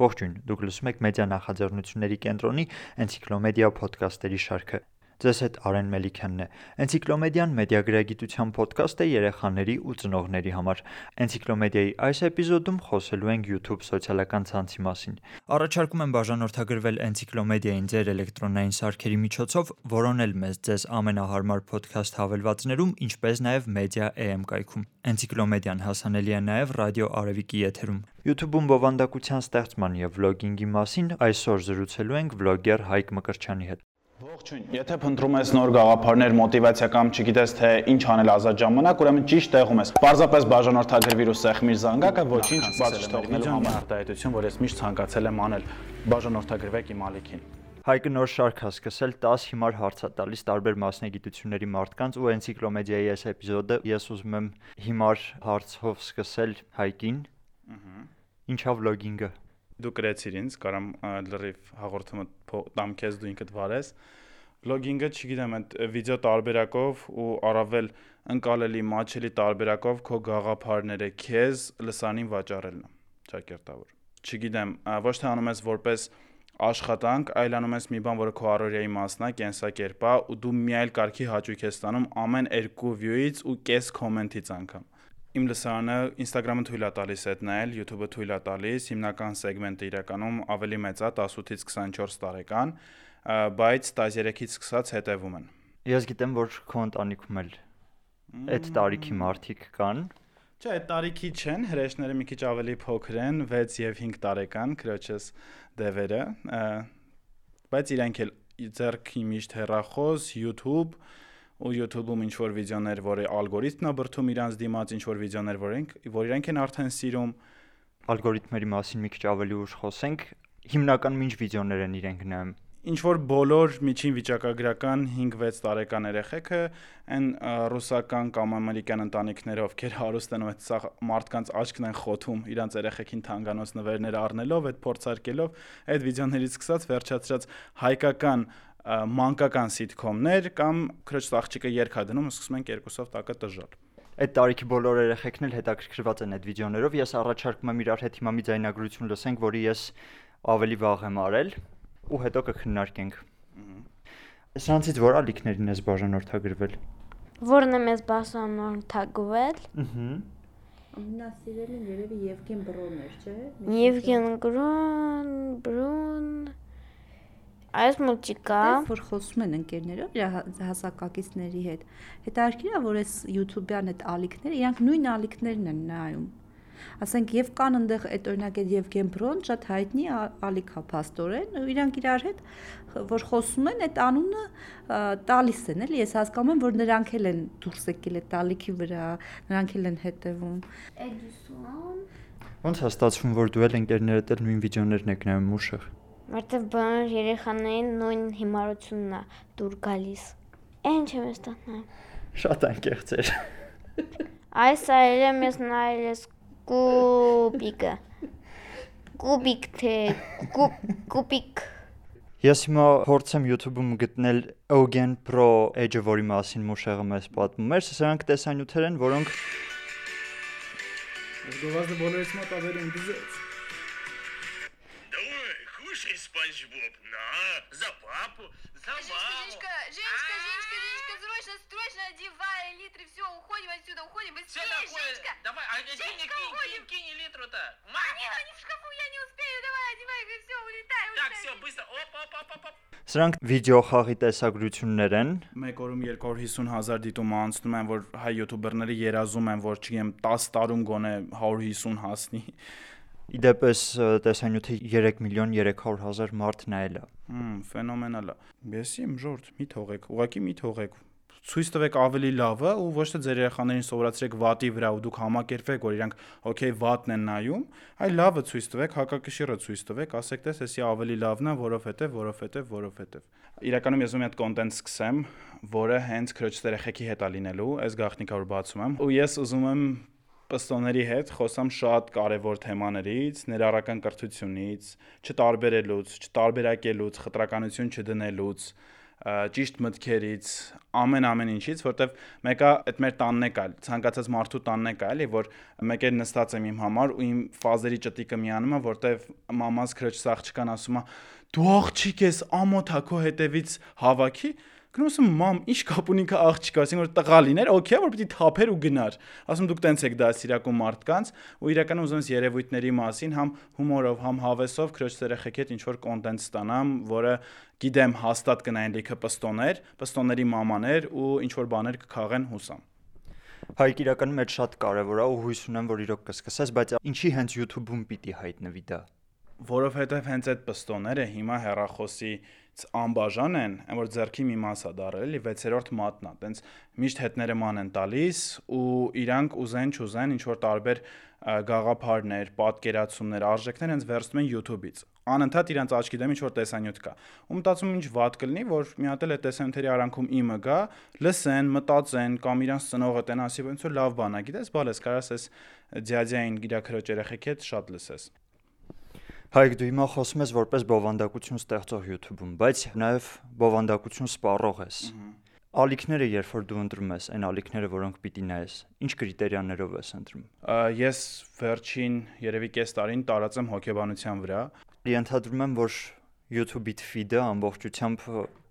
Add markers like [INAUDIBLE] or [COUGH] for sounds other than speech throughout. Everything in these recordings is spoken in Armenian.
Ողջույն, դուք լսում եք Մեդիա նախաձեռնությունների կենտրոնի Էնցիկլոմեդիա ոդկասթերի շարքը։ Ձեզ հետ Արեն Մելիքյանն է։ Էնցիկլոմեդիան մեդիագրագիտության ոդկաստ է երեխաների ու ծնողների համար։ Էնցիկլոմեդիայի այս էպիզոդում խոսելու ենք YouTube սոցիալական ցանցի մասին։ Առաջարկում եմ բաժանորդագրվել Էնցիկլոմեդիային ձեր էլեկտրոնային սարքերի միջոցով, որոնել մեզ ձեզ ամենահարմար ոդքասթ հավելվածներում, ինչպես նաև Media AM կայքում։ Էնցիկլոմեդիան հասանելի է նաև ռադիո Արևիկի եթերում։ YouTube-ում բովանդակության ստեղծման եւ վլոգինգի մասին այսօր զրուցելու ենք վլոգեր Հայկ Մկրչյանի հետ։ Ողջույն։ Եթե փնտրում ես նոր գաղափարներ, մոտիվացիա կամ չգիտես թե ինչ անել ազատ ժամանակ, ուրեմն ճիշտ տեղում ես։ Պարզապես բաժանորդագրվիր ու սեղմիր զանգակը, ոչինչ բաց չթողնելու համար արտահայտություն, որ ես միշտ ցանկացել եմ անել։ Բաժանորդագրվեք իմ ալիքին։ Հայկը նոր շարք է սկսել 10 հիմար հարց է տալիս տարբեր մասնագիտությունների մարդկանց ու էնցիկլոմեդիայի այս էպիզոդը ես ուզում եմ հիմար հարցով սկսել Հայկին։ Ահա։ Ինչա վլոգինգը դու գրեցիր ինձ, կարամ լրիվ հաղորդումը տամ քեզ դու ինքդ վարես։ Վլոգինգը, չգիտեմ, այդ վիդեո տարբերակով ու առավել ընկալելի մաչելի տարբերակով քո գաղափարները քեզ լսանին վաճառելն է, ճակերտավոր։ Չգիտեմ, ոչ թե անում ես որպես աշխատանք, այլ անում ես մի բան, որը քո առօրյայի մասն է, կենսակերպ է ու դու մի այլ կարգի հաճույք ես ստանում ամեն երկու view-ից ու կես կոմենտից անգամ իմ լսարանը Instagram-ը թույլ է տալիս այդ նայել, YouTube-ը թույլ է տալիս, հիմնական սեգմենտը իրականում ավելի մեծ է 18-ից 24 տարեկան, բայց 13-ից սկսած հետևում են։ Ես գիտեմ, որ քո ընտանիքում էլ այդ տարիքի մարդիկ կան։ Չէ, այդ տարիքի չեն, հրեշները մի քիչ ավելի փոքր են, 6 եւ 5 տարեկան, քրոջս դևերը, բայց իրանք էլ ձերքի միշտ հեռախոս, YouTube, ու YouTube-ում ինչ որ վիդեոներ, որը ալգորիթմն է բրթում իրանց դիմաց, ինչ որ վիդեոներ, որ ենք, որ իրանք են արդեն սիրում ալգորիթմերի մասին մի քիչ ավելի ուշ խոսենք։ Հիմնականում ինչ վիդեոներ են իրենք նայում ինչ որ բոլոր միջին վիճակագրական 5-6 տարեկան երեխեքը այն ռուսական կամ ամերիկյան ընտանիքները ովքեր հարուստ են ու այդ սա մարդկանց աչքն են խոթում իրանց երեխեքին թանկանոց նվերներ առնելով, այդ փորձարկելով, այդ վիդեոներից սկսած վերջացրած հայկական մանկական սիթքոմներ կամ քրոջ աղջիկը երգա դնում ու սկսում են երկուսով տակը տժալ այդ տարիքի բոլոր երեխեքն էլ հետաքրքրված են այդ վիդեոներով ես առաջարկում եմ իրար հետ հիմա մի ձայնագրություն լսենք որի ես ավելի վաղ եմ արել ու հետո կքննարկենք Սրանցից որ ալիքներին ես բաժանորդագրվել Որն է մեզ բաժանորդագրվել Ահա Ամենասիրելին երևի Եվգեն Բրոն էր, չէ՞։ Եվգեն Բրոն, Բրոն Այս մուլտիկա, որ խոսում են ընկերներով իր հասակակիցների հետ։ Հետարքիր է, որ այս YouTube-յան այդ ալիքները, իրանք նույն ալիքներն են նայում։ Ասենք եւ կան այնտեղ այդ օրինակ այդ Եվգեն Բրոն շատ հայտնի ալիքա փաստորեն, ու իրանք իրար հետ որ խոսում են, այդ անունը տալիս են, էլի ես հասկանում եմ, որ նրանք էլ են դուրս եկել այդ ալիքի վրա, նրանք էլ են հետևում։ Էդիսոն Ոնց է ստացվում, որ դու էլ ընկերներդ էլ նույն վիդեոներն եք նայում ուշը։ Որտեվ բոլոր երեխաներին նույն հիմարությունն է դուր գալիս։ Ինչ եմ ստանալ։ Շատ անկեղծ էր։ Այս այլը մեզ նայել ես կուբիկը։ Կուբիկ թե կուբիկ։ Ես հիմա փորձեմ YouTube-ում գտնել Eugen Pro Edge-ը, որի մասին Մուշեղը մեզ պատմում էր, սրանք տեսանյութեր են, որոնք Ես գովազդը բոլորից մոտ ավելի ընդդիզեց։ Слушай, Спанч Боб, на, за папу, за маму. Женечка, Женечка, Женечка, Женечка, срочно, срочно одевай литры, все, уходим отсюда, уходим быстрее, Все такое, Женечка. давай, а кинь, Женечка, кинь, уходим. кинь, кинь литру-то. А нет, они в шкафу, я не успею, давай, одевай, все, улетай, улетай. Так, все, быстро, оп, оп, оп, оп, оп. Սրանք վիդեո խաղի տեսագրություններ են։ Մեկ օրում 250.000 դիտում անցնում են, որ հայ յութուբերները երազում են, որ չգիտեմ 10 տարում գոնե 150 հասնի։ Իդեպս տեսանյութը 3 միլիոն 300 հազար մարդ նայել է։ Հմ, ֆենոմենալ է։ Ես իմ ժորտ, մի թողեք, ուղղակի մի թողեք։ Ցույց տվեք ավելի լավը ու ոչ թե ձեր երեխաներին սովորացրեք վատի վրա ու դուք համակերպեք, որ իրանք օքեյ վատն են նայում, այլ լավը ցույց տվեք, հակակշիռը ցույց տվեք, ասեք թե էսի ավելի լավն է, որովհետև, որովհետև, որովհետև։ Իրականում ես ում այդ կոնտենտ սկսեմ, որը հենց քրոջ երեխեքի հետ է լինելու, այս գաղտնիքա որ բացում եմ, ու ես ուզում եմ պստոների հետ խոսամ շատ կարևոր թեմաներից, ներառական կրթությունից, չտարբերելուց, չտարբերակելուց, խտրականություն չդնելուց, ճիշտ մտքերից, ամեն-ամեն ինչից, որտեվ մեկը այդ մեր տանն է կալ, ցանկացած մարդու տանն է կա, էլի, որ մեկ է նստած եմ իմ համար ու իմ ֆազերի ճտիկը միանում է, որտեվ մամաս քրոջ աղջկան ասում է դու աղջիկ ես, ամոթա քո հետևից հավաքի Գնում ասում մամ, ի՞նչ կապ ունի քա աղջիկա, ասենք որ տղա լիներ, օքեյ, որ պիտի թափեր ու գնար։ Ասում դուք տենց եք դասիրակում մարդկանց ու իրականում ուզում ես երևույթների մասին համ հումորով, համ հավեսով քրոջ երեխեք հետ ինչ որ կոնտենտ ստանամ, որը գիտեմ հաստատ կնային լիքը պստոներ, պստոների մամաներ ու ինչ որ բաներ կքաղեն հուսամ։ Հայկ իրականում այդ շատ կարևոր է ու հույս ունեմ, որ իրոք կսկսես, բայց ինչի հենց YouTube-ում պիտի հայտնվի դա որովհետև հենց այդ պստոները հիմա հերախոսի անբաժան են, այն որ ձերքի մի մասա դարել, էլի 6-րդ մատնա, տենց միշտ հետները ման են տալիս ու իրանք ուզեն չուզեն ինչ որ տարբեր գաղափարներ, պատկերացումներ, արժեքներ հենց վերցնում են YouTube-ից։ Անընդհատ իրանց աչքի դեմ ինչ որ տեսանյութ կա։ Ու մտածում ինչ վատ կլինի, որ մի հատ էլ այդ տեսանյութերի արանքում իմը գա, լսեն, մտածեն կամ իրանց ծնողը տեն ասի, ոնց որ լավ բան է, գիտես, բալես կարաս էս ձյաձյային գիրա քրոջ երեխեք հետ շատ լսես։ Հայկ դու հիմա խոսում ես որպես բովանդակություն ստեղծող YouTube-ում, բայց նաև բովանդակություն սպառող ես։ Ալիքները, երբ որ դու ընտրում ես, այն ալիքները, որոնք պիտի նայես, ինչ կրիտերիաներով ես ընտրում։ Ես վերջին երևի կես տարին տարածեմ հոկեբանության վրա։ Ենթադրում եմ, որ YouTube-ի feed-ը ամբողջությամբ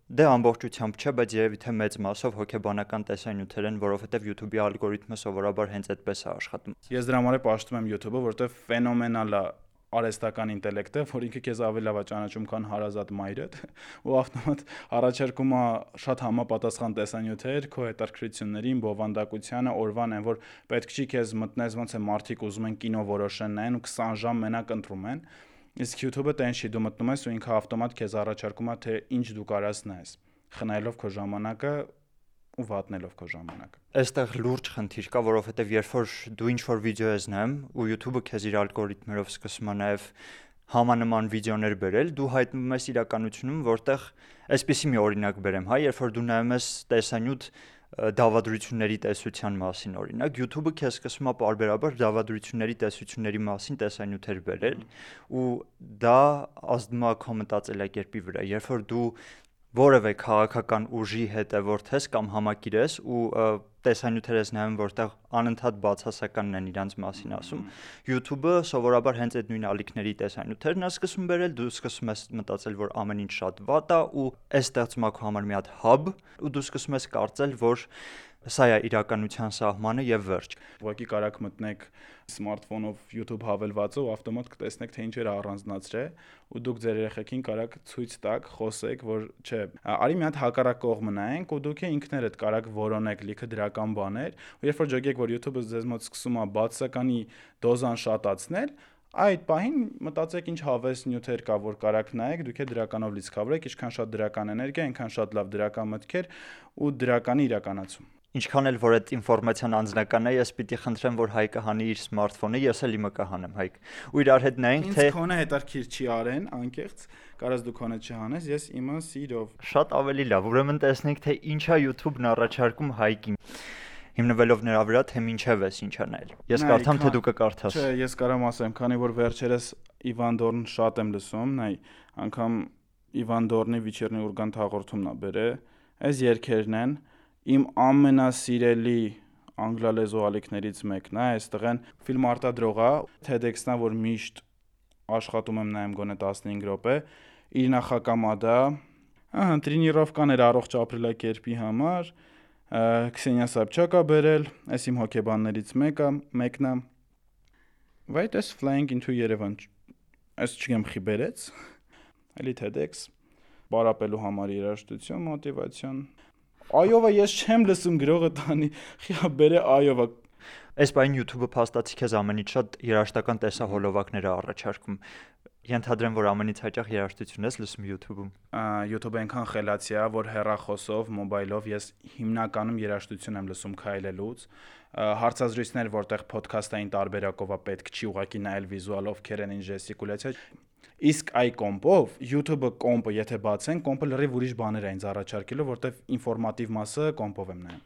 Դե ամբողջությամբ չէ, բայց երևի թե մեծ մասով հոգեբանական տեսանյութեր են, որովհետև YouTube-ի ալգորիթմը սովորաբար հենց այդպես է աշխատում։ Ես դրա համար է պաշտում եմ YouTube-ը, որովհետև ֆենոմենալ է արեստական ինտելեկտը, որ ինքը քեզ ավելի լավ է ճանաչում, քան հարազատ մայրդ, [LAUGHS] ու ավտոմատ առաջարկում է շատ համապատասխան տեսանյութեր քո հետաքրքրություններին, բովանդակությանը, օրվան են, որ պետք չի քեզ մտնես ոնց է մարդիկ ուզում են կինո որոշեն նայեն ու 20 ժամ մենակ ընտրում են։ Իսկ YouTube-ը տեն չի դու մտնում ես ու ինքը ավտոմատ քեզ առաջարկում է թե ինչ դու կարաս նայես խնայելով քո ժամանակը ու վատնելով քո ժամանակը։ Այստեղ լուրջ խնդիր կա, որովհետև երբ որ դու ինչ որ վիդեո ես նայում ու YouTube-ը քեզ իր ալգորիթմերով սկսում է նաև համանման վիդեոներ բերել, դու հայտնվում ես իրականությունում, որտեղ այսպեսի մի օրինակ բերեմ, հա, երբ որ դու նայում ես տեսանյութ դավադրությունների տեսության մասին օրինակ YouTube-ը քեզ սկսում է parberabar դավադրությունների տեսությունների մասին տեսանյութեր բերել ու դա ազդում է քո մտածելակերպի վրա երբ որ դու որևէ քաղաքական ուժի հետևորդ ես կամ համակիր ես ու տեսանյութեր ես նայում, որտեղ անընդհատ բացասականն են իրանց մասին ասում։ YouTube-ը սովորաբար հենց այդ նույն ալիքների տեսանյութերն է սկսում բերել, դու սկսում ես մտածել, որ ամեն ինչ շատ վատ է ու այս քո համար մի հատ hub ու դու սկսում ես կարծել, որ Սա է իրականության սահմանը եւ վերջ։ Ուղղակի կարաք մտնեք սմարթֆոնով YouTube հավելվածը ու ավտոմատ կտեսնեք թե ինչեր առանձնացրել ու դուք ձեր երեխեքին կարաք ցույց տաք, խոսեք, որ չէ, արի մի հատ հակառակ կողմը նայենք ու դուք ինքներդ կարաք որոնեք լիքը դրական բաներ ու երբ որ ջոգեք, որ YouTube-ը ձեզ մոտ սկսում է բացականի դոզան շատացնել, Այդ պահին մտածեք ինչ հավես նյութեր կա, որ կարաք նայեք, դուք է դրականով լիցքավորեք, ինչքան շատ դրական էներգիա, այնքան շատ լավ դրական մտքեր ու դրականի իրականացում։ Ինչքան էլ որ այդ ինֆորմացիան անձնական է, ես պիտի խնդրեմ, որ Հայկը հանի իր սմարթֆոնը, ես էլ իմը կհանեմ, Հայկ։ Ու իրար հետ նայենք, թե Ինձ քոնը հետարքիր չի արեն, անկեղծ, կարաս դու քոնը չհանես, ես իմը սիրով։ Շատ ավելի լավ։ Ուրեմն տեսնենք, թե ինչա YouTube-ն առաջարկում Հայկին հիմնվելով նրա վրա, թե ինչև էս ինչա նայել։ Ես կարդամ, թե դու կկարդաս։ Չէ, ես կարամ ասեմ, քանի որ վերջերս Իվան Դորն շատ եմ լսում, նայ, անգամ Իվան Դորնի Վիչերնի Ուրգանտ հաղորդումն է բերե։ Այս երկերն են, իմ ամենասիրելի անգլալեզու ալիքներից մեկն է, այստեղ են ֆիլմ արտադրող է, TEDx-նա, որ միշտ աշխատում եմ նայեմ գոնե 15 րոպե, իր նախակամադա, ահա տրենիրովկաներ առողջ ապրելակերպի համար, Քսենիա Սաբչակա բերել, այս իմ հոկեբաններից մեկը, մեկն է։ Wait is flying into Yerevan։ Այս չգեմ խի բերեց։ Էլի TEDx բարապելու համար երաժշտություն, մոտիվացիոն, Այովա ես չեմ լսում գրողը տանի, խիա բերե այովա։ Այս բան YouTube-ը փաստացի քեզ ամենից շատ երաշտական տեսահոլովակներ է առաջարկում։ Ենթադրեմ, որ ամենից հաճախ երաժշտություն ես լսում YouTube-ում։ YouTube-ը այնքան խելացի է, որ հեռախոսով, մոբայլով ես հիմնականում երաժշտություն եմ լսում քայլելուց հարցազրույցներ, որտեղ ոդքասթային տարբերակով է պետք չի ուղակի նայել վիզուալով քերեն ինչ ժեստիկուլյացիա Իսկ այ կոմպով YouTube-ը կոմպը եթե բացեն, կոմպը լրիվ ուրիշ բաներ է ինձ առաջարկելու, որտեվ ինֆորմատիվ մասը կոմպով եմ նայում։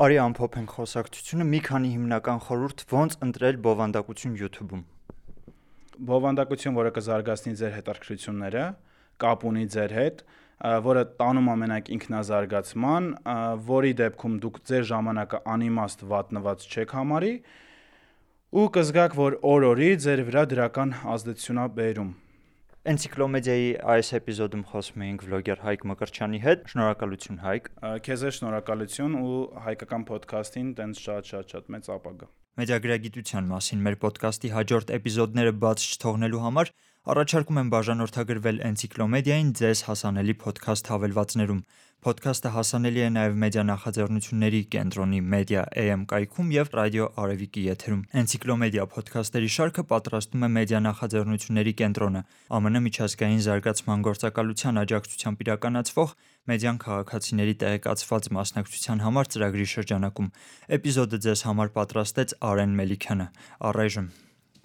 Արի ամփոփենք խոսակցությունը մի քանի հիմնական խորհուրդ ոնց ընտրել բովանդակություն YouTube-ում։ Բովանդակություն, որը կզարգացնի ձեր հետաքրքրությունները, կապ ունի ձեր հետ, որը տանում ամենակ ինքնազարգացման, որի դեպքում դուք ձեր ժամանակը անիմաստ վատնված չեք համարի ու կզգաք, որ օր-օրի ձեր վրա դրական ազդեցություն է բերում։ Էնցիկլոմեդիայի այս էպիզոդում խոսում էինք վլոգեր Հայկ Մկրչյանի հետ։ Շնորհակալություն Հայկ։ Քեզ է շնորհակալություն ու հայկական ոդքասթին տենց շատ-շատ-շատ մեծ ապագա։ Մեդիագրագիտության մասին մեր ոդկասթի հաջորդ էպիզոդները բաց չթողնելու համար Առաջարկում եմ բաժանորդագրվել Էնցիկլոմեդիային ձեզ հասանելի ոդքասթ հավելվածներում։ Ոդքասթը հասանելի է նաև մեդիա նախաձեռնությունների կենտրոնի Media AM կայքում եւ ռադիո Արևիկի եթերում։ Էնցիկլոմեդիա ոդքասթերի շարքը պատրաստում է մեդիա նախաձեռնությունների կենտրոնը, ԱՄՆ միջազգային զարգացման գործակալության աջակցությամբ իրականացվող մեդիան քաղաքացիների տեղեկացված մասնակցության համար ծրագրի շրջանակում։ Էպիզոդը ձեզ համար պատրաստեց Արեն Մելիքյանը։ Առայժմ